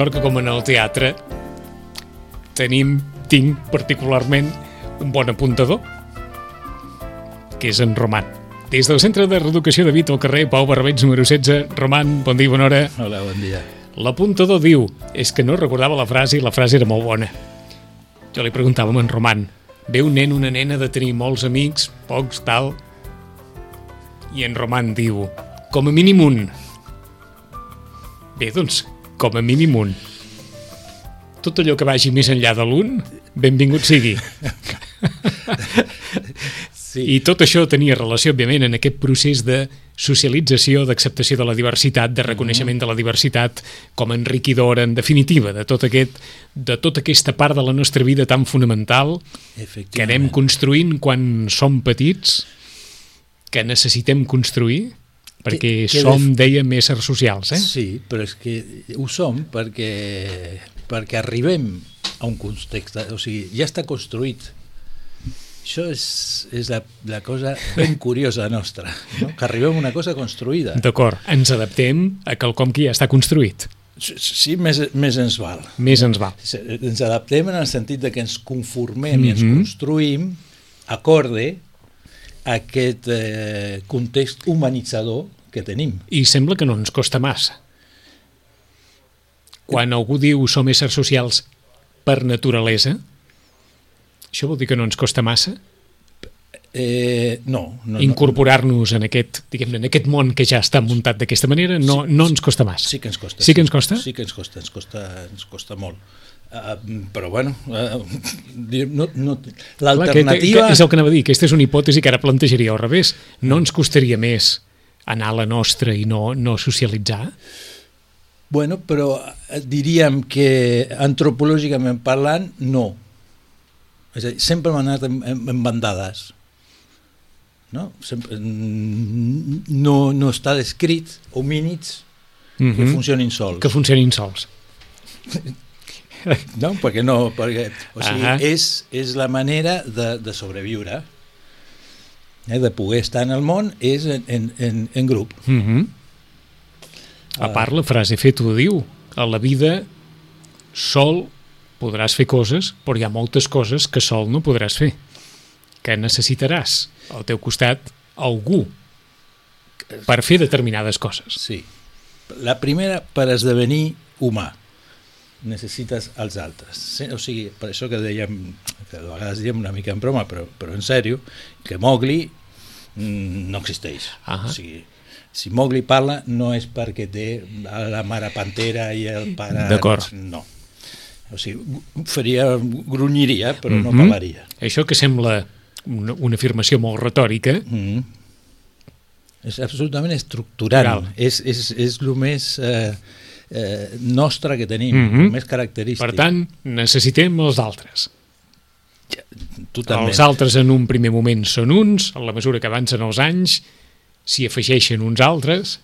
Sort que com en el teatre tenim, tinc particularment un bon apuntador, que és en Roman. Des del Centre de Reeducació de Vit al carrer Pau Barbeig número 16. Roman, bon dia, bona hora. Hola, bon dia. L'apuntador diu, és que no recordava la frase i la frase era molt bona. Jo li preguntava a en Roman, ve un nen, una nena de tenir molts amics, pocs, tal, i en Roman diu, com a mínim un. Bé, doncs, com a mínim un. Tot allò que vagi més enllà de l'un, benvingut sigui. Sí. I tot això tenia relació, òbviament, en aquest procés de socialització, d'acceptació de la diversitat, de reconeixement de la diversitat com a enriquidora, en definitiva, de tot aquest, de tota aquesta part de la nostra vida tan fonamental que anem construint quan som petits, que necessitem construir, perquè Que- que som, de- dèiem, éssers socials, eh? Sí, però és que ho som perquè, perquè arribem a un context, o sigui, ja està construït. Això és, és la, la cosa ben curiosa nostra, no? que arribem a una cosa construïda. D'acord, ens adaptem a quelcom que ja està construït. Sí, més, més ens val. Més ens val. Ens adaptem en el sentit de que ens conformem i ens Mhm. construïm acorde aquest eh, context humanitzador que tenim. I sembla que no ens costa massa. Quan algú diu som éssers socials per naturalesa, això vol dir que no ens costa massa Eh, no, no, no. incorporar-nos en aquest, en aquest món que ja està muntat d'aquesta manera, no, no ens costa massa. Sí que ens costa. Sí que ens costa? Sí que ens costa, ens costa, ens costa molt. Uh, però bueno, uh, no, no, l'alternativa... és el que anava a dir, aquesta és una hipòtesi que ara plantejaria al revés. No ens costaria més anar a la nostra i no, no socialitzar? Bueno, però diríem que antropològicament parlant, no. És a dir, sempre hem anat en, en, en bandades. No? Sempre, mm, no, no està descrit homínids Mm que funcionin sols. Que funcionin sols. No, perquè no, perquè, o sigui, Ahà. és, és la manera de, de sobreviure, eh, de poder estar en el món, és en, en, en, en grup. Mm -hmm. A part, la frase feta ho diu. A la vida, sol podràs fer coses, però hi ha moltes coses que sol no podràs fer. Que necessitaràs al teu costat algú per fer determinades coses. Sí. La primera, per esdevenir humà, necessites els altres. O sigui, per això que dèiem, que a vegades diem una mica en broma, però, però en sèrio, que Mowgli mm, no existeix. Ahà. O sigui, si Mowgli parla no és perquè té la mare pantera i el pare... D'acord. No. O sigui, faria, grunyiria, però no Mhm. parlaria. Això que sembla una, una afirmació molt retòrica, Mm. És absolutament estructural. Cal. És, és, és el més eh, eh, nostre que tenim, Mhm. el més característic. per tant, necessitem els altres. Totalment. Els altres en un primer moment són uns, a la mesura que avancen els anys, s'hi afegeixen uns altres,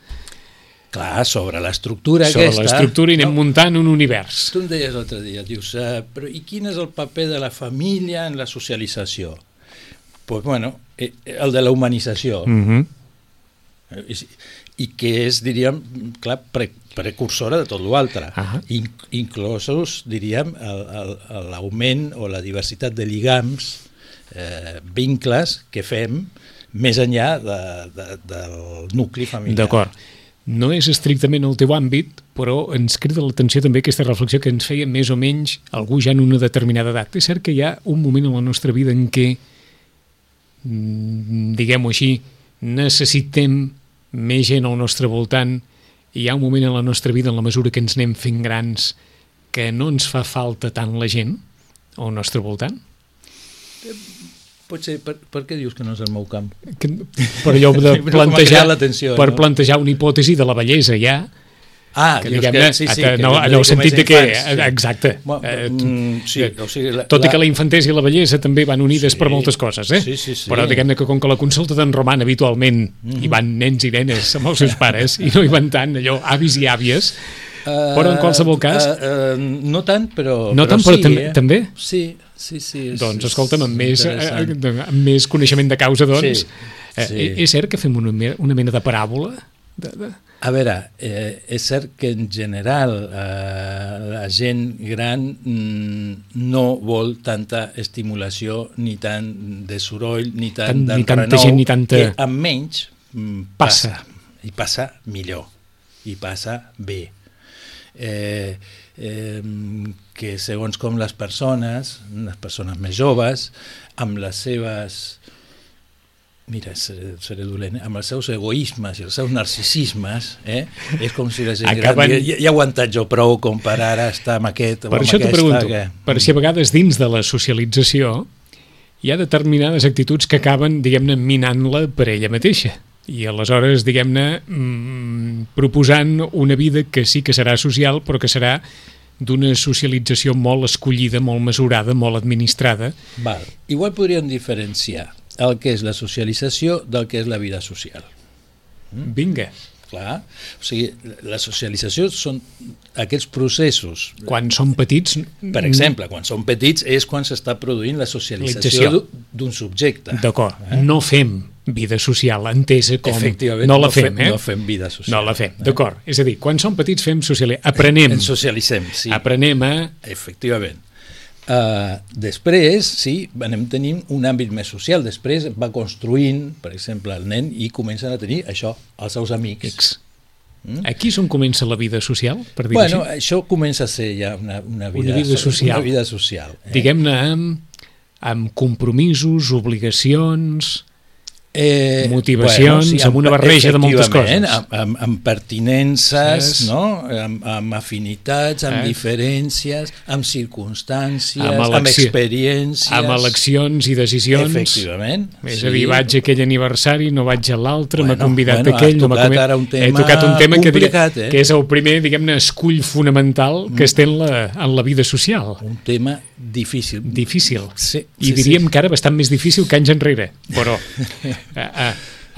Clar, sobre l'estructura sobre aquesta... l'estructura i anem no, muntant un univers. Tu em deies l'altre dia, dius, eh, però i quin és el paper de la família en la socialització? Pues bueno, eh, el de la humanització. Mm -hmm. Eh, I, i que és, diríem, clar, pre, precursora de tot l'altre. Ah. In, inclosos, diríem, l'augment o la diversitat de lligams, eh, vincles que fem més enllà de, de, del nucli familiar. D'acord. No és estrictament el teu àmbit, però ens crida l'atenció també aquesta reflexió que ens feia més o menys algú ja en una determinada edat. És cert que hi ha un moment en la nostra vida en què, mm, diguem-ho així, necessitem més gent al nostre voltant hi ha un moment en la nostra vida, en la mesura que ens anem fent grans, que no ens fa falta tant la gent al nostre voltant? Potser, per, per què dius que no és el meu camp? Que, per allò de plantejar, l'atenció, per no? plantejar una hipòtesi de la bellesa ja, Ah, que, dius diguem-ne, que- sí, sí, a- que no, jo em en el sentit de que... infants, sí. Exacte. Bueno, Eh, mm, sí, eh, o sigui, la- tot i que la infantesa i la bellesa també van unides Sí. per moltes coses, eh? Sí, sí, sí. Però diguem-ne que com que la consulta d'en Roman habitualment Mhm. hi van nens i nenes amb els seus pares i no hi van tant allò avis i àvies, Eh, però en qualsevol cas... eh, eh, no tant, però, No però tant, però sí, també- eh? també? Sí, sí, sí. És, doncs escolta'm, amb més, eh, eh, amb més coneixement de causa, doncs, Sí, eh, sí. és cert que fem una, una mena de paràbola? De, de... A veure, eh, és cert que en general eh, la gent gran mm, no vol tanta estimulació, ni tant de soroll, ni tant Tant- ni d'enrenou, tanta gent, ni tanta- que amb menys mm, Passa. passa. I passa millor, i passa bé. Eh, eh, que segons com les persones, les persones més joves, amb les seves mira, seré, seré dolent, amb els seus egoismes i els seus narcisismes, eh? és com si la gent Acaben- gran... Ja, ja he aguantat jo prou com per ara estar amb aquest Per amb això t'ho aquesta, pregunto, que... per si a vegades dins de la socialització hi ha determinades actituds que acaben, diguem-ne, minant-la per ella mateixa. I aleshores, diguem-ne, mm, proposant una vida que sí que serà social, però que serà d'una socialització molt escollida, molt mesurada, molt administrada. Val. Igual podríem diferenciar el que és la socialització del que és la vida social. Vinga, Clar, o sigui, la socialització són aquests processos quan som petits... Per exemple, quan som petits és quan s'està produint la socialització Socialització. d'u- d'un subjecte. D'acord, no fem vida social entesa com... Efectivament, no la fem, eh? no fem vida social. No la fem, eh? d'acord. És a dir, quan som petits fem social... Aprenem, Ens socialitzem, sí. aprenem a... Efectivament. Uh, després, sí, anem tenint un àmbit més social. Després va construint, per exemple, el nen i comencen a tenir això, els seus amics. X. Aquí és on comença la vida social, per dir-ho Bueno, així? això comença a ser ja una, una, vida, vida social. Una vida social eh? Diguem-ne amb, amb compromisos, obligacions... Eh, Motivacions, amb una barreja de moltes coses. Amb, amb, amb pertinences, Sí. no? amb, amb afinitats, amb Eh. diferències, amb circumstàncies, Amb amb, experiències... Amb eleccions i decisions... Efectivament. És a dir, vaig a aquell aniversari, no vaig a l'altre, m'ha Bueno, convidat bueno, aquell, no m'ha tocat convidat... ara un He tema tocat un tema que, complicat, eh? que és el primer, diguem-ne, escull fonamental que es té en la, en la vida social. Un tema difícil. Difícil. Sí, I sí, diríem sí. que ara bastant més difícil que anys enrere. Però a, a,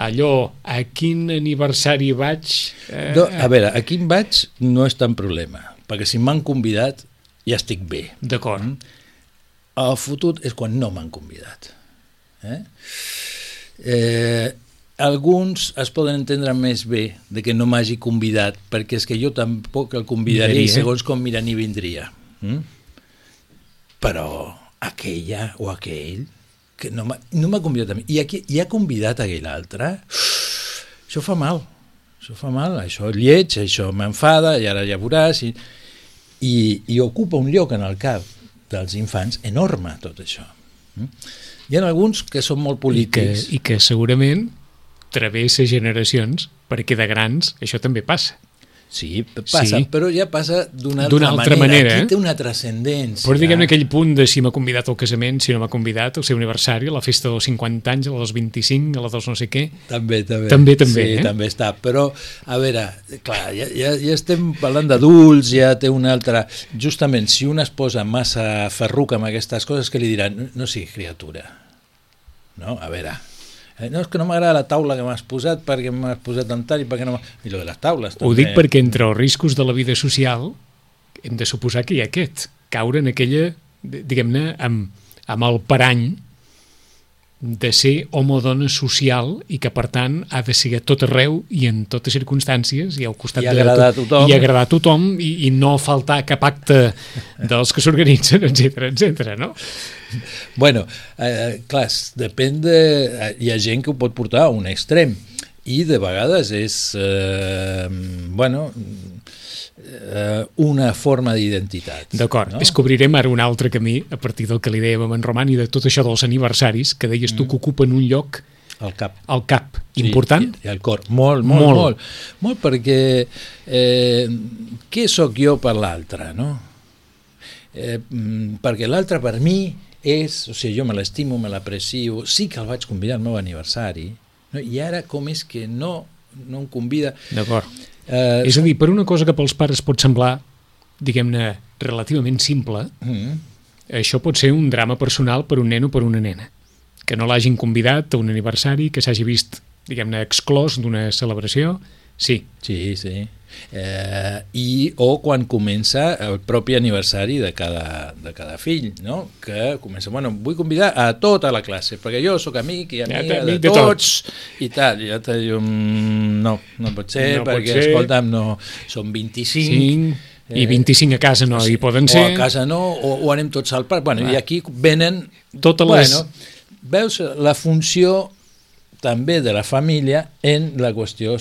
allò, a quin aniversari vaig... Eh, No, a veure, aquí em vaig no és tan problema, perquè si m'han convidat ja estic bé. D'acord. El fotut és quan no m'han convidat. Eh? Eh, alguns es poden entendre més bé de que no m'hagi convidat, perquè és que jo tampoc el convidaria i Miraria. segons com mira ni vindria. Mm? Però aquella o aquell que no m'ha no m'ha convidat a mi. I, aquí, i ha convidat aquell altre? Això fa mal. Això fa mal, això lleig, això m'enfada i ara ja veuràs. I, i, i ocupa un lloc en el cap dels infants enorme tot això. Mm? hi ha alguns que són molt I que, polítics. I que segurament travessa generacions, perquè de grans això també passa. Sí, passa, Sí. però ja passa d'una altra, altra manera, aquí eh? té una transcendència Però diguem aquell punt de si m'ha convidat al casament, si no m'ha convidat, al seu aniversari, a la festa dels 50 anys, a la dels 25, a la dels no sé què... També, també. També, també, Sí, eh? també està. Però, a veure, clar, ja, ja, ja estem parlant d'adults, ja té una altra... Justament, si un es posa massa ferruca amb aquestes coses, que li diran? No, no siguis criatura. No? A veure... Eh, no, és que no m'agrada la taula que m'has posat perquè m'has posat en tal i perquè no. I lo de les taules també. Ho dic perquè entre els riscos de la vida social hem de suposar que hi ha aquest, caure en aquella, diguem-ne, amb, amb el parany de ser home o dona social i que per tant ha de ser a tot arreu i en totes circumstàncies i al costat I agradar a de tothom. i agradar a tothom i, i no faltar cap acte dels que s'organitzen, etc etc. no? Bueno, eh, clar, depèn de... Hi ha gent que ho pot portar a un extrem i de vegades és, eh, bueno, eh, una forma d'identitat. D'acord, no? descobrirem ara un altre camí a partir del que li dèiem a en Roman i de tot això dels aniversaris que deies tu que ocupen un lloc Al cap. al cap important. I, i al cor. Molt, molt, Molt. molt. Molt, molt perquè eh, què sóc jo per l'altre, no? Eh, mm, perquè l'altre per mi és, o sigui, jo me l'estimo, me l'aprecio, sí que el vaig convidar al meu aniversari, no? i ara com és que no, no em convida? D'acord. Eh, És a dir, per una cosa que pels pares pot semblar, diguem-ne, relativament simple, mm, això pot ser un drama personal per un nen o per una nena. Que no l'hagin convidat a un aniversari, que s'hagi vist, diguem-ne, exclòs d'una celebració. Sí, sí, sí. Eh, i, o quan comença el propi aniversari de cada, de cada fill, no? que comença, bueno, vull convidar a tota la classe, perquè jo sóc amic i amiga Ja, de, amic de tots, i tal, i ja te diu, mm, no, no pot ser, No pot perquè, ser. escolta'm, no, són 25, 5 i 25 a casa no hi poden o ser. a casa no, o, o anem tots al parc, bueno, Clar. i aquí venen, Totes les- bueno, veus la funció també de la família en la qüestió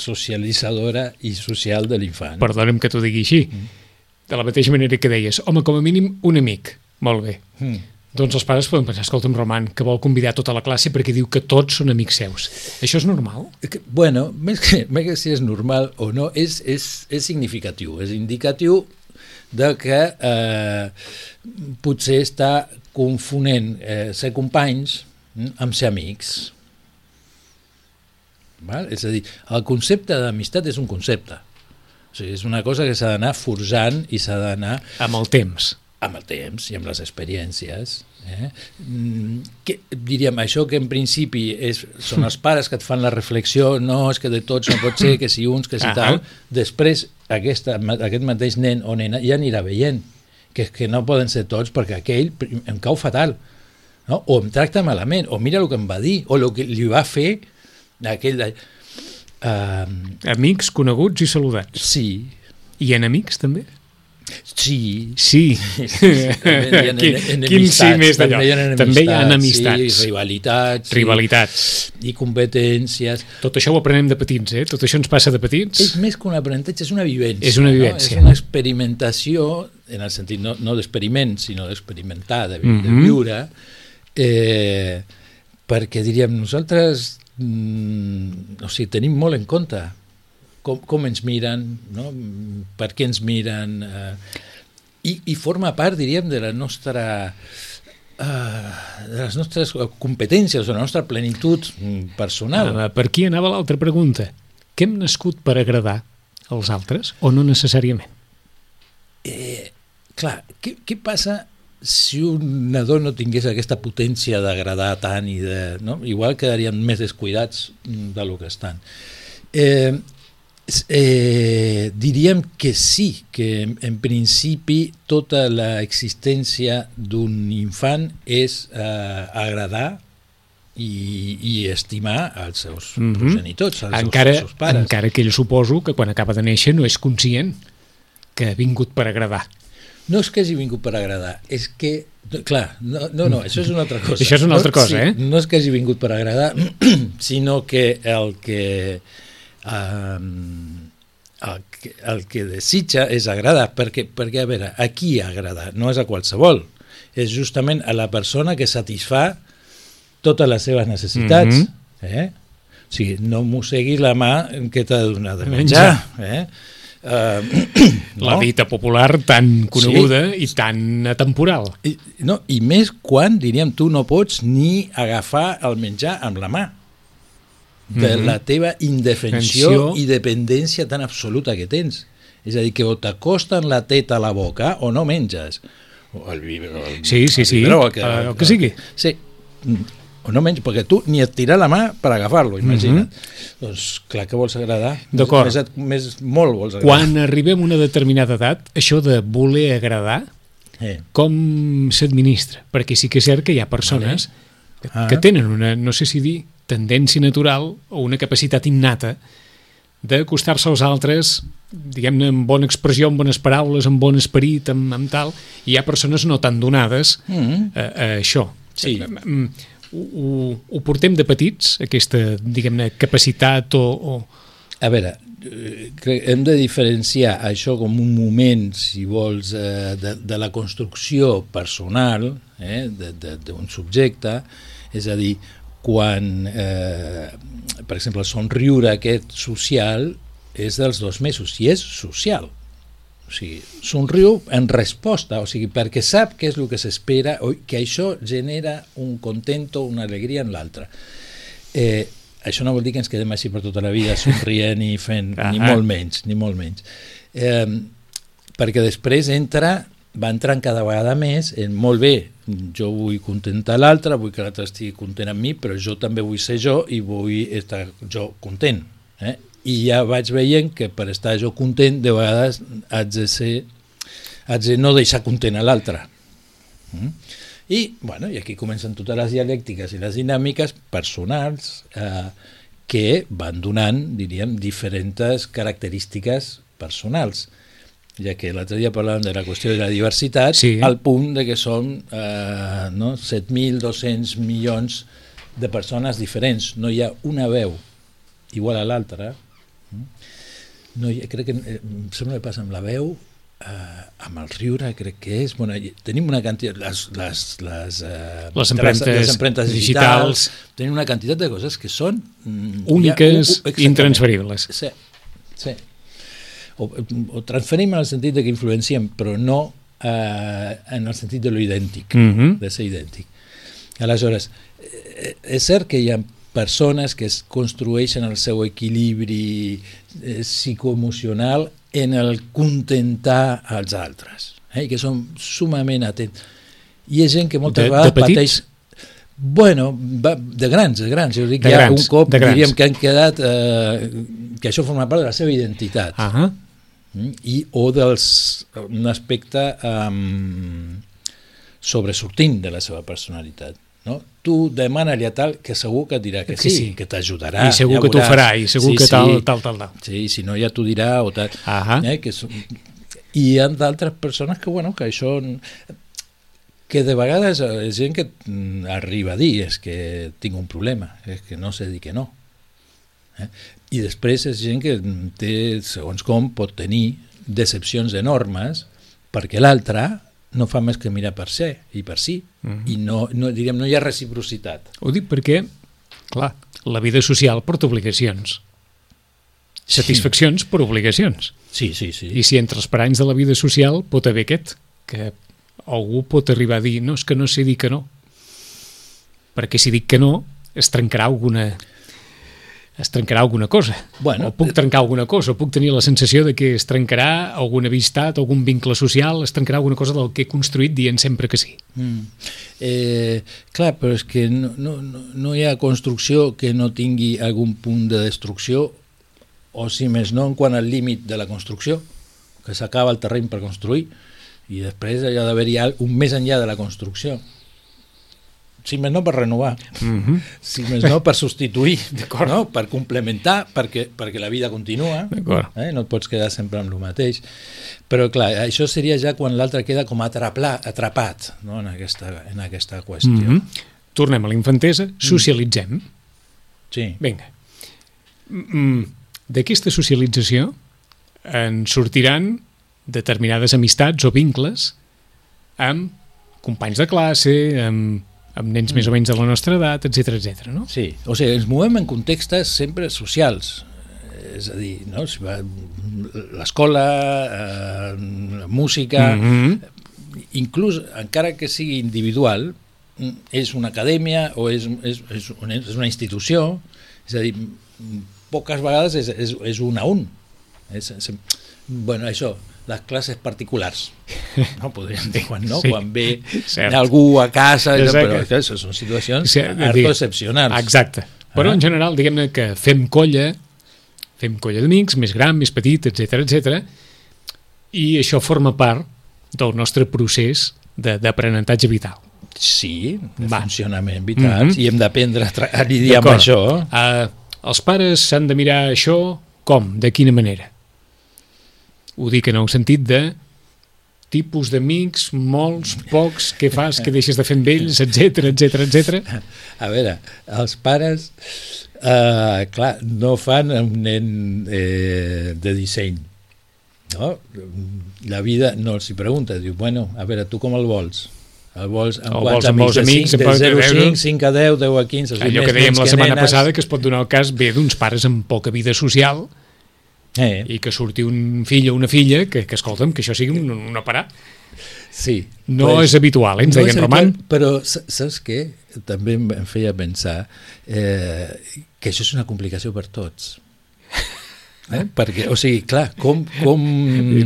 socialitzadora i social de l'infant. Perdona'm que t'ho digui així. De la mateixa manera que deies, home, com a mínim un amic. Molt bé. Mm. Doncs els pares poden pensar, escolta'm, Roman, que vol convidar tota la classe perquè diu que tots són amics seus. Això és normal? Que- Bueno, més que, més que si és normal o no, és, és, és significatiu, és indicatiu de que eh, potser està confonent eh, ser companys mm, amb ser amics. Val? És a dir, el concepte d'amistat és un concepte. O sigui, és una cosa que s'ha d'anar forjant i s'ha d'anar Amb el temps. amb el temps i amb les experiències. Eh? Mm, que, diríem, això que en principi és, són els pares que et fan la reflexió, no, és que de tots no pot ser, que si uns, que si tal, després aquesta, aquest mateix nen o nena ja anirà veient que, que no poden ser tots perquè aquell em cau fatal, no? o em tracta malament, o mira el que em va dir, o el que li va fer aquell... De... Uh, Amics, coneguts i saludats. sí, I enemics, també? sí, Sí. També hi ha Quin, enemistats, quin sí més d'allò. També hi ha També hi ha enemistats. Sí, rivalitats. Rivalitats. I, I competències. Tot això ho aprenem de petits, eh? Tot això ens passa de petits. És més que un aprenentatge, és una vivència. És una No? vivència. És una experimentació, en el sentit no, no d'experiment, sinó d'experimentar, de, de Mhm. viure, eh, perquè diríem, nosaltres mm, o sigui, tenim molt en compte com, com ens miren, no? per què ens miren, eh, i, i forma part, diríem, de la nostra eh, de les nostres competències, de la nostra plenitud personal. Ah, per aquí anava l'altra pregunta. Que hem nascut per agradar als altres o no necessàriament? Eh, clar, què, què passa si un nadó no tingués aquesta potència d'agradar tant i de... No? Igual quedarien més descuidats mm, de lo que estan. Eh, eh, diríem que sí, que en, en principi tota l'existència d'un infant és eh, agradar i, i estimar els seus Mhm. progenitors, els Encara, seus, els seus pares. encara que ell suposo que quan acaba de néixer no és conscient que ha vingut per agradar. No és que hagi vingut per agradar, és que... no, Clar, no, no, no això és una altra cosa. Això és una no, altra cosa, eh? No és que hagi vingut per agradar, sinó que el que... Um, el que, el que desitja és agradar, perquè, perquè, a veure, a qui agrada? No és a qualsevol, és justament a la persona que satisfà totes les seves necessitats. Mhm. eh? O sigui, no mosseguis la mà que t'ha de donar de menjar. Eh? Uh, La dita popular tan coneguda i tan atemporal. I, no, I més quan, diríem, tu no pots ni agafar el menjar amb la mà de Mhm. la teva indefensió Tensió. i dependència tan absoluta que tens. És a dir, que o t'acosten la teta a la boca o no menges. O el biberó. El, Sí, sí, el sí, biberó, el que, eh, el que sigui. Sí, Mm, o no menys, perquè tu ni et tira la mà per agafar-lo, imagina't. Doncs clar que vols agradar. Mhm. D'acord. Més, més, molt vols agradar. Quan arribem a una determinada edat, això de voler agradar, Eh. com s'administra? Perquè sí que és cert que hi ha persones que, Ah. que tenen una, no sé si dir, tendència natural o una capacitat innata d'acostar-se als altres, diguem-ne, amb bona expressió, amb bones paraules, amb bon esperit, amb, amb tal, i hi ha persones no tan donades Mm. a, a això. Sí. Ho, ho, portem de petits, aquesta, diguem-ne, capacitat o, o... A veure, eh, hem de diferenciar això com un moment, si vols, eh, de, de la construcció personal eh, d'un subjecte, és a dir, quan, eh, per exemple, el somriure aquest social és dels dos mesos, i és social. O sigui, somriu en resposta, o sigui, perquè sap què és el que s'espera, que això genera un contento, una alegria en l'altre. Eh, això no vol dir que ens quedem així per tota la vida somrient i fent, Ah, ni molt menys, ni molt menys. Eh, perquè després entra, va entrant cada vegada més en molt bé, jo vull contentar l'altre, vull que l'altre estigui content amb mi, però jo també vull ser jo i vull estar jo content. Eh? I ja vaig veient que per estar jo content, de vegades haig de ser haig de no deixar content a l'altre. Mm? I, bueno, I aquí comencen totes les dialèctiques i les dinàmiques personals eh, que van donant, diríem, diferents característiques personals ja que l'altre dia parlàvem de la qüestió de la diversitat, Sí. al punt de que som eh, no, 7.200 milions de persones diferents. No hi ha una veu igual a l'altra. Mm? No ha, crec que eh, em sembla que passa amb la veu, eh, amb el riure, crec que és... Bueno, tenim una quantitat... Les, les, les, eh, Les empremtes les empremtes digitals. digitals, tenim una quantitat de coses que són... mm, Úniques, ja, intransferibles. Sí, sí. O, o transferim en el sentit de que influenciem, però no eh, en el sentit de lo idèntic, Mhm. de ser idèntic. Aleshores, eh, és cert que hi ha persones que es construeixen el seu equilibri eh, psicoemocional en el contentar els altres, eh, que són sumament atents. I ha gent que moltes De- de vegades petits? pateix... Bueno, va, de grans, de grans. Jo dic De ja grans, un cop de diríem que han quedat... Eh, que això forma part de la seva identitat. Ah, Mm, i o dels, un aspecte um, sobresortint de la seva personalitat. No? Tu demana-li a tal que segur que et dirà que, Que sí, sí. que t'ajudarà. I segur ja que t'ho farà, i segur que tal, tal, tal, tal. Sí, si no ja t'ho dirà o tal. Ahà. Eh, que són, I hi ha d'altres persones que, bueno, que això que de vegades és gent que mm, arriba a dir és que tinc un problema, és que no sé dir que no. Eh? I després és gent que mm, té, segons com, pot tenir decepcions enormes perquè l'altre no fa més que mirar per ser i per si Mhm. i no, no, diríem, no hi ha reciprocitat. Ho dic perquè, clar, la vida social porta obligacions. Satisfaccions per obligacions. Sí, sí, sí. I si entre els paranys de la vida social pot haver aquest, que algú pot arribar a dir no, és que no sé dir que no. Perquè si dic que no, es trencarà alguna es trencarà alguna cosa. Bueno, o puc trencar alguna cosa, o puc tenir la sensació de que es trencarà alguna amistat, algun vincle social, es trencarà alguna cosa del que he construït dient sempre que sí. Mm. Eh, clar, però és que no, no, no, hi ha construcció que no tingui algun punt de destrucció o si més no en quant al límit de la construcció que s'acaba el terreny per construir i després hi ha d'haver-hi un més enllà de la construcció si més no per renovar Mm -hmm. si més no per substituir no? per complementar perquè, perquè la vida continua eh? no et pots quedar sempre amb el mateix però clar, això seria ja quan l'altre queda com atrapla, atrapat no? en, aquesta, en aquesta qüestió Mm -hmm. Tornem a la infantesa, socialitzem. sí. Vinga. Mm, D'aquesta socialització en sortiran determinades amistats o vincles amb companys de classe, amb, amb nens més o menys de la nostra edat, etc etc. no? Sí, o sigui, ens movem en contextes sempre socials, és a dir, no? l'escola, eh, la música, Mm -hmm. inclús encara que sigui individual, és una acadèmia o és, és, és, una, és una institució, és a dir, poques vegades és, és, és un a un. És, és, bueno, això, les classes particulars, no podríem dir quan no, Sí, quan ve cert. algú a casa, Exacte. però que això són situacions Sí, digue- excepcionals. Exacte. Però Ah. en general, diguem-ne que fem colla, fem colla d'amics, més gran, més petit, etc etc. i això forma part del nostre procés de- d'aprenentatge vital. Sí, de Va. funcionament vital, Mhm. i hem d'aprendre a, lidiar amb això. Uh, els pares s'han de mirar això com? De quina manera? Ho dic en el sentit de tipus d'amics, molts, pocs, què fas, què deixes de fer amb ells, etc etc etc. A veure, els pares, eh, clar, no fan un nen eh, de disseny. No? La vida no els hi pregunta, diu, bueno, a veure, tu com el vols? El vols amb El quants vols amb amics, 5, amb poc de de 0 a veure. 5, 5 a 10, 10 a 15... o sigui, Allò que dèiem la setmana nenes. passada, que es pot donar el cas bé d'uns pares amb poca vida social Eh, i que surti un fill o una filla que, que escolta'm, que això sigui un, un parar. sí. No Pues, és habitual, eh, ens no deien Roman. Però sa- saps què? També em feia pensar eh, que això és una complicació per tots. Eh? Perquè, o sigui, clar, com... com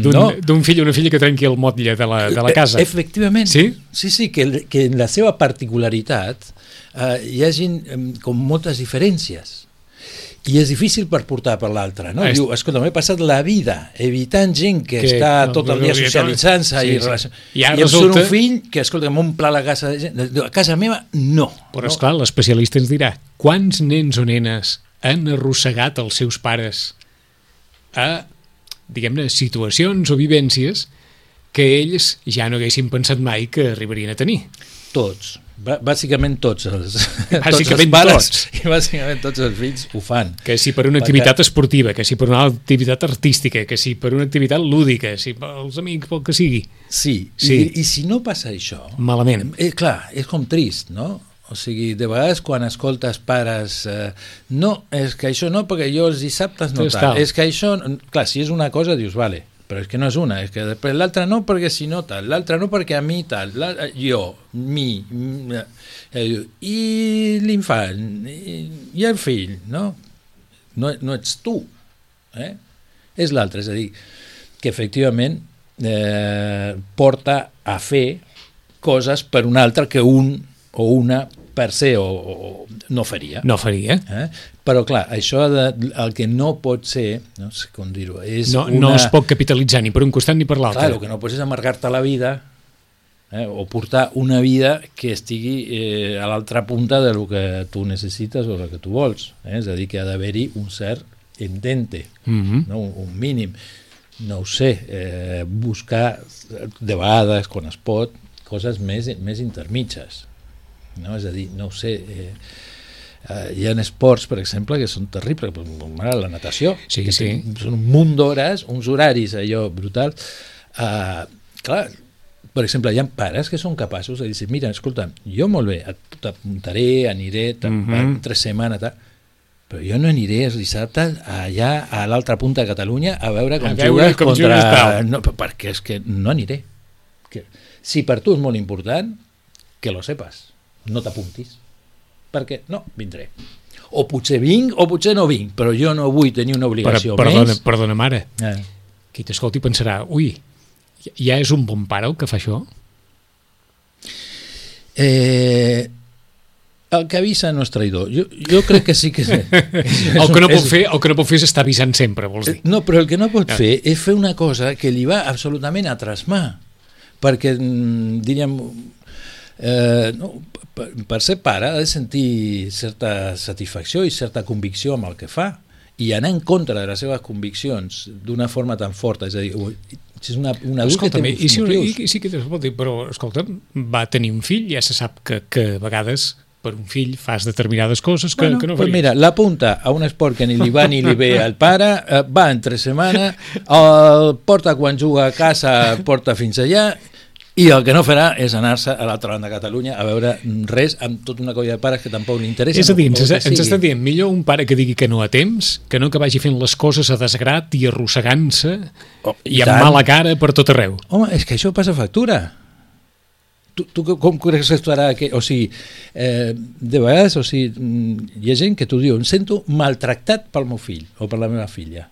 D'un no? fill o una filla que trenqui el motlle de la, de la casa. E- Efectivament. Sí? Sí, sí, que, que en la seva particularitat eh, hi hagi eh, com moltes diferències. I és difícil per portar per l'altre, no? Ah, Diu, escolta, m'he passat la vida evitant gent que, Que- està no, tot el dia socialitzant-se sí, i, sí. I ara I em surt resulta- un fill que, escolta, m'omple la casa de gent. A casa meva, no. Però, no. esclar, l'especialista ens dirà quants nens o nenes han arrossegat els seus pares a, diguem-ne, situacions o vivències que ells ja no haguessin pensat mai que arribarien a tenir. Tots. Bà- Bàsicament tots els, tots Bàsicament els pares tots. i bàsicament tots els fills ho fan. Que si per una Perquè- activitat esportiva, que si per una activitat artística, que si per una activitat lúdica, si pels amics, pel que sigui. Sí, Sí. I, i si no passa això, Malament. Eh, clar, és com trist, no? O sigui, de vegades quan escoltes pares eh, no, és que això no, perquè jo els dissabtes no tal. És que això, clar, si és una cosa dius, vale, però és que no és una, és que després l'altra no perquè si no tal, l'altra no perquè a mi tal, jo, mi, eh, i l'infant, i el fill, no? No, no ets tu, eh? És l'altre, és a dir, que efectivament eh, porta a fer coses per un altre que un o una per ser o, o no faria. No faria. Eh? Però clar, això de, el que no pot ser, no sé com dir-ho, és No, una... no es pot capitalitzar ni per un costat ni per l'altre. Clar, el que no pots és amargar-te la vida eh? o portar una vida que estigui eh, a l'altra punta de lo que tu necessites o el que tu vols. Eh? És a dir, que ha d'haver-hi un cert entente, Mhm. no? un, un mínim. No ho sé, eh, buscar de vegades, quan es pot, coses més, més intermitges. No? És a dir, no ho sé... Eh, Uh, hi ha esports, per exemple, que són terribles, com ara la natació, Sí, que sí. són un munt d'hores, uns horaris allò brutal. Uh, clar, per exemple, hi ha pares que són capaços de dir, mira, escolta, jo molt bé, t'apuntaré, aniré, mm tres setmanes, tal, però jo no aniré els dissabtes allà a l'altra punta de Catalunya a veure com jugues com contra... No, perquè és que no aniré. Que, si per tu és molt important, que lo sepas, no t'apuntis perquè no, vindré. O potser vinc o potser no vinc, però jo no vull tenir una Per, obligació perdona, més. perdona, mare. Eh. Qui t'escolti pensarà, ui, ja és un bon pare el que fa això? Eh, el que avisa no és traïdor. Jo, jo crec que sí que... És, El que, no pot fer, el que no pot fer és estar avisant sempre, vols dir? No, però el que no pot Ah. fer és fer una cosa que li va absolutament a trasmar. Perquè, mm, diríem, eh, no, per, per ser pare ha de sentir certa satisfacció i certa convicció amb el que fa i anar en contra de les seves conviccions d'una forma tan forta, és a dir, si és una, un adult Escolta'm, que té i, si, motius. i, i sí que dir, però, escolta, va tenir un fill, ja se sap que, que a vegades per un fill fas determinades coses que, que no pues faries. mira, l'apunta a un esport que ni li va ni li ve al pare, eh, va en tres setmanes, el porta quan juga a casa, porta fins allà, i el que no farà és anar-se a l'altra banda de Catalunya a veure res amb tota una colla de pares que tampoc li interessa. És a dir, ens, ens sigui. està dient millor un pare que digui que no a temps, que no que vagi fent les coses a desgrat i arrossegant-se Oh, i, i amb mala cara per tot arreu. Home, és que això passa factura. Tu, tu com creus que estarà... Que, o sigui, eh, de vegades, o sigui, mm, hi ha gent que t'ho diu, em sento maltractat pel meu fill o per la meva filla.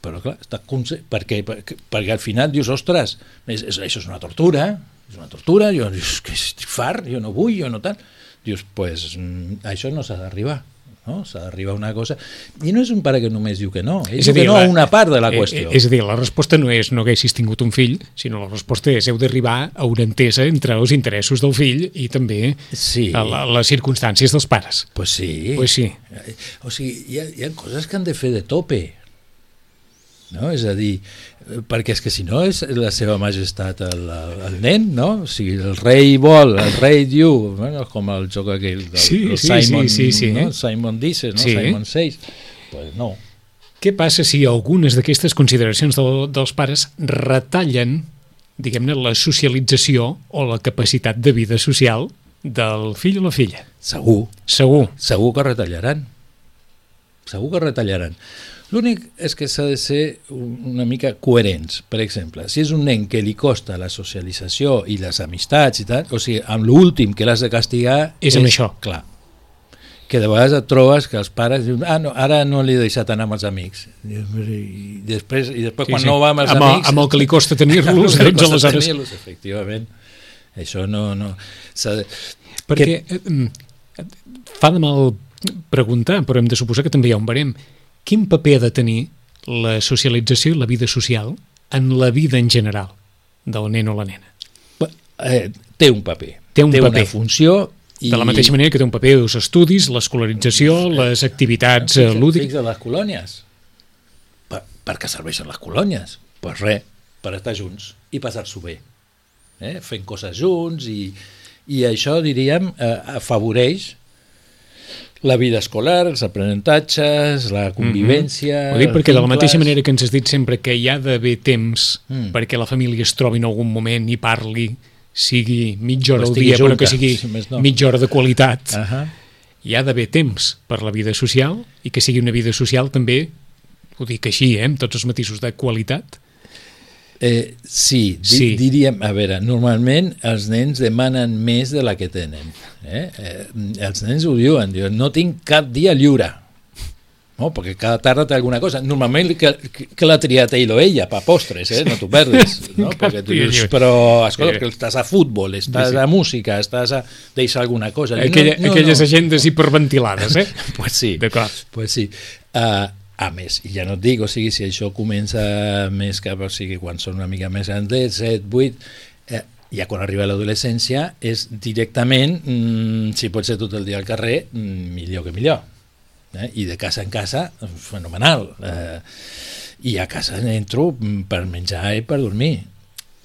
Però clar, està perquè, perquè, perquè al final dius, ostres, és, és, això és una tortura, és una tortura, jo és que estic fart, jo no vull, jo no tal. Dius, pues, mm, a això no s'ha d'arribar no? s'ha d'arribar a una cosa i no és un pare que només diu que no ell diu que no a una part de la eh, qüestió eh, És a dir, la resposta no és no haguessis tingut un fill, sinó la resposta és heu d'arribar a una entesa entre els interessos del fill i també Sí. a la, les circumstàncies dels pares. Pues sí. Pues sí. O sigui, hi ha, hi ha coses que han de fer de tope. No? És a dir, perquè és que si no és la seva majestat el, el, nen, no? O sigui, el rei vol, el rei diu, bueno, com el joc aquell del, Sí, del sí, Simon, sí, sí, sí. No? Simon Dices, no? Sí. Simon Says. Pues no. Què passa si algunes d'aquestes consideracions del, dels pares retallen, diguem-ne, la socialització o la capacitat de vida social del fill o la filla? Segur. Segur. Segur que retallaran. Segur que retallaran. L'únic és que s'ha de ser un- una mica coherents. Per exemple, si és un nen que li costa la socialització i les amistats i tal, o sigui, amb l'últim que l'has de castigar És amb això. Clar. que de vegades et trobes que els pares diuen ah, no, ara no li he deixat anar amb els amics. I després, i després Sí, quan sí. no va amb els Amb amics... amb el que li costa tenir-los, que doncs, aleshores- tenir-los, efectivament. Això no... no de... Perquè eh, mm, fa de mal preguntar, però hem de suposar que també hi ha un barem. Quin paper ha de tenir la socialització i la vida social en la vida en general del nen o la nena? Eh, té un paper. Té un té paper. una funció... I... De la mateixa manera que té un paper els estudis, l'escolarització, les activitats eh, Fixa- lúdiques... fixa les colònies. Per, per què serveixen les colònies? Pues res, per estar junts i passar-s'ho bé. Eh? Fent coses junts i, i això, diríem, eh, afavoreix la vida escolar, els aprenentatges, la convivència... Ho dic perquè de la mateixa manera que ens has dit sempre que hi ha d'haver temps Mm. perquè la família es trobi en algun moment i parli, sigui mitja hora al dia, però junta, que sigui si no. mitja hora de qualitat. Uh -huh. Hi ha d'haver temps per la vida social i que sigui una vida social també, ho dic així, eh, amb tots els matisos de qualitat. Eh, sí, di Sí. diríem, a veure, normalment els nens demanen més de la que tenen. Eh? Eh, els nens ho diuen, diuen, no tinc cap dia lliure. No, perquè cada tarda té alguna cosa. Normalment que, que, l'ha triat ell o ella, pa postres, eh? no t'ho perdis. No? Perquè tu dius, però, escolta, que estàs a futbol, estàs a música, estàs a... deixa alguna cosa. Aquella, no, no, aquelles no. agendes hiperventilades, eh? Pues sí. Pues sí. Uh, a més, i ja no et dic, o sigui, si això comença més cap, o sigui, quan són una mica més grans, 7, 8, eh, ja quan arriba l'adolescència és directament, mm, si pot ser tot el dia al carrer, mm, millor que millor. Eh? I de casa en casa, fenomenal. Eh, I a casa entro mm, per menjar i per dormir,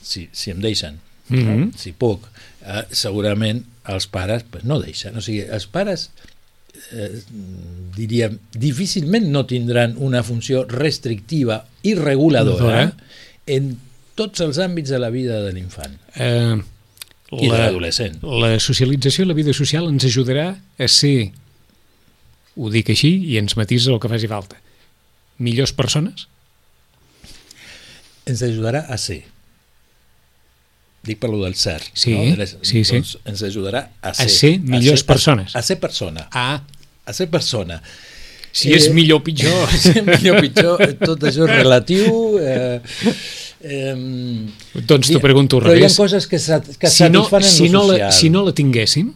si, si em deixen, Mhm. no? si puc. Eh, segurament els pares pues, no deixen. O sigui, els pares eh, diríem, difícilment no tindran una funció restrictiva i reguladora Reguladora. en tots els àmbits de la vida de l'infant Eh, i de l'adolescent. La socialització i la vida social ens ajudarà a ser, ho dic així, i ens matisa el que faci falta, millors persones? Ens ajudarà a ser. Dic per lo del ser. Sí, no? De les- sí, sí. Doncs ens ajudarà a ser. ser millors persones. A, a ser persona. Ah, A ser persona. si és Eh, millor o pitjor... Si és millor o pitjor, eh, tot això és relatiu. Eh, eh, doncs t'ho pregunto al Però hi ha revés. coses que, sat, que Si no, satisfan en si, lo no la, social. si no la tinguéssim,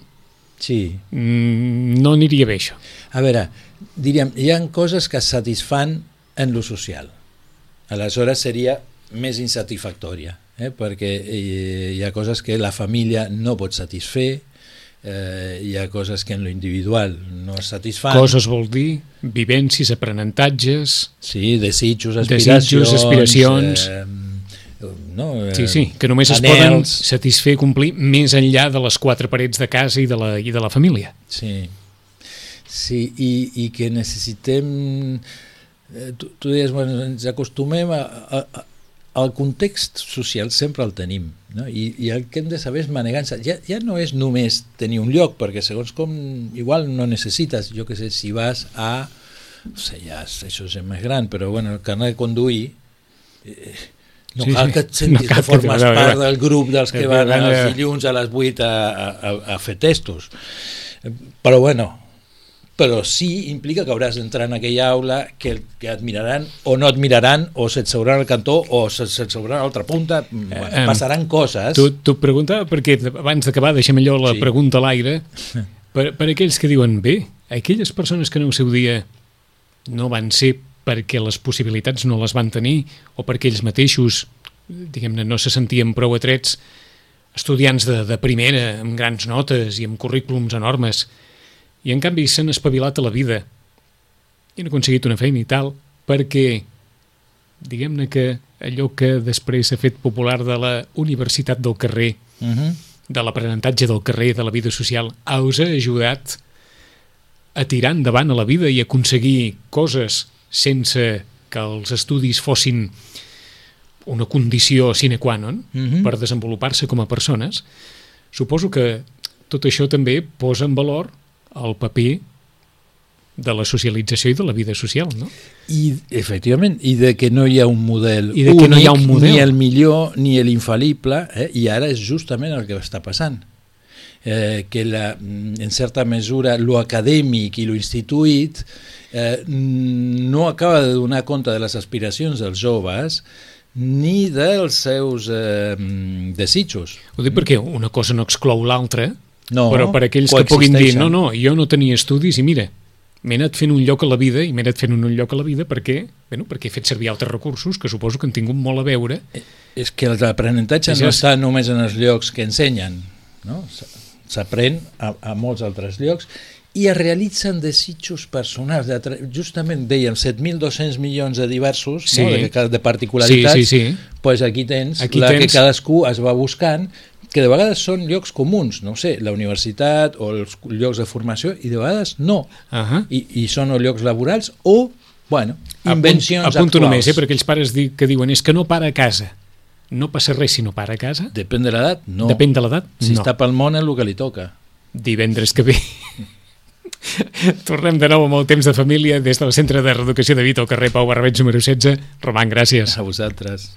Sí. mm, no aniria bé això. A veure, diríem, hi ha coses que satisfan en lo social. Aleshores seria més insatisfactòria, eh? perquè eh, hi ha coses que la família no pot satisfer, eh, hi ha coses que en lo individual no es satisfan. Coses vol dir vivències, aprenentatges... Sí, desitjos, Desitjos, aspiracions... aspiracions. Eh, no, eh, Sí, sí, que només es poden satisfer complir més enllà de les quatre parets de casa i de la, i de la família. Sí, sí i, i que necessitem... Eh, tu, tu deies, bueno, ens acostumem a, a, al context social sempre el tenim no? I, i el que hem de saber és manegar-se ja, ja no és només tenir un lloc perquè segons com igual no necessites jo que sé, si vas a no sé, ja, això és més gran però bueno, el carnet de conduir eh, no Sí, cal que et sentis No que que formes te- part del grup dels que Que van els dilluns a les 8 a, a, a fer testos. Però bueno però sí implica que hauràs d'entrar en aquella aula que, que et miraran o no et miraran o se't seuran al cantó o se- se't seuran a l'altra punta. Bueno, Eh, passaran coses. Tu, tu et preguntava, perquè abans d'acabar deixem allò la Sí. pregunta a l'aire, per, per aquells que diuen, bé, aquelles persones que en el seu dia no van ser perquè les possibilitats no les van tenir o perquè ells mateixos, diguem-ne, no se sentien prou atrets, estudiants de, de primera, amb grans notes i amb currículums enormes, i en canvi s'han espavilat a la vida i han aconseguit una feina i tal, perquè diguem-ne que allò que després s'ha fet popular de la universitat del carrer, uh -huh. de l'aprenentatge del carrer, de la vida social, us ha ajudat a tirar endavant a la vida i aconseguir coses sense que els estudis fossin una condició sine qua non Mhm. per desenvolupar-se com a persones, suposo que tot això també posa en valor el paper de la socialització i de la vida social, no? I, efectivament, i de que no hi ha un model I de que no hi ha un model. ni el millor ni l'infal·lible, eh? i ara és justament el que està passant. eh, que la, mm, en certa mesura lo acadèmic i lo instituït eh, no acaba de donar compte de les aspiracions dels joves ni dels seus eh, desitjos. Ho dic perquè una cosa no exclou l'altra, No, però per aquells que puguin dir, no, no, jo no tenia estudis i mira, m'he anat fent un lloc a la vida i m'he anat fent un lloc a la vida perquè, bueno, perquè he fet servir altres recursos que suposo que han tingut molt a veure. És que l'aprenentatge no està només en els llocs que ensenyen, no? S'aprèn a, a molts altres llocs i es realitzen desitjos personals. De, justament dèiem 7.200 milions de diversos, Sí. no? de, de particularitats, Sí, sí, sí. Pues aquí tens Aquí la que tens- cadascú es va buscant, que de vegades són llocs comuns, no sé, la universitat o els llocs de formació, i de vegades no. Ahà. I, i són o llocs laborals o, bueno, Apunt- invencions Apunto actuals. només, eh, perquè aquells pares di, que diuen és que no para a casa. No passa res si no para a casa? Depèn de l'edat? No. Depèn de l'edat? Si no. està pel món és el que li toca. Divendres que ve. Tornem de nou amb el temps de família des del Centre de Reeducació de Vita al carrer Pau Barbeig número 16. Roman, gràcies. A vosaltres.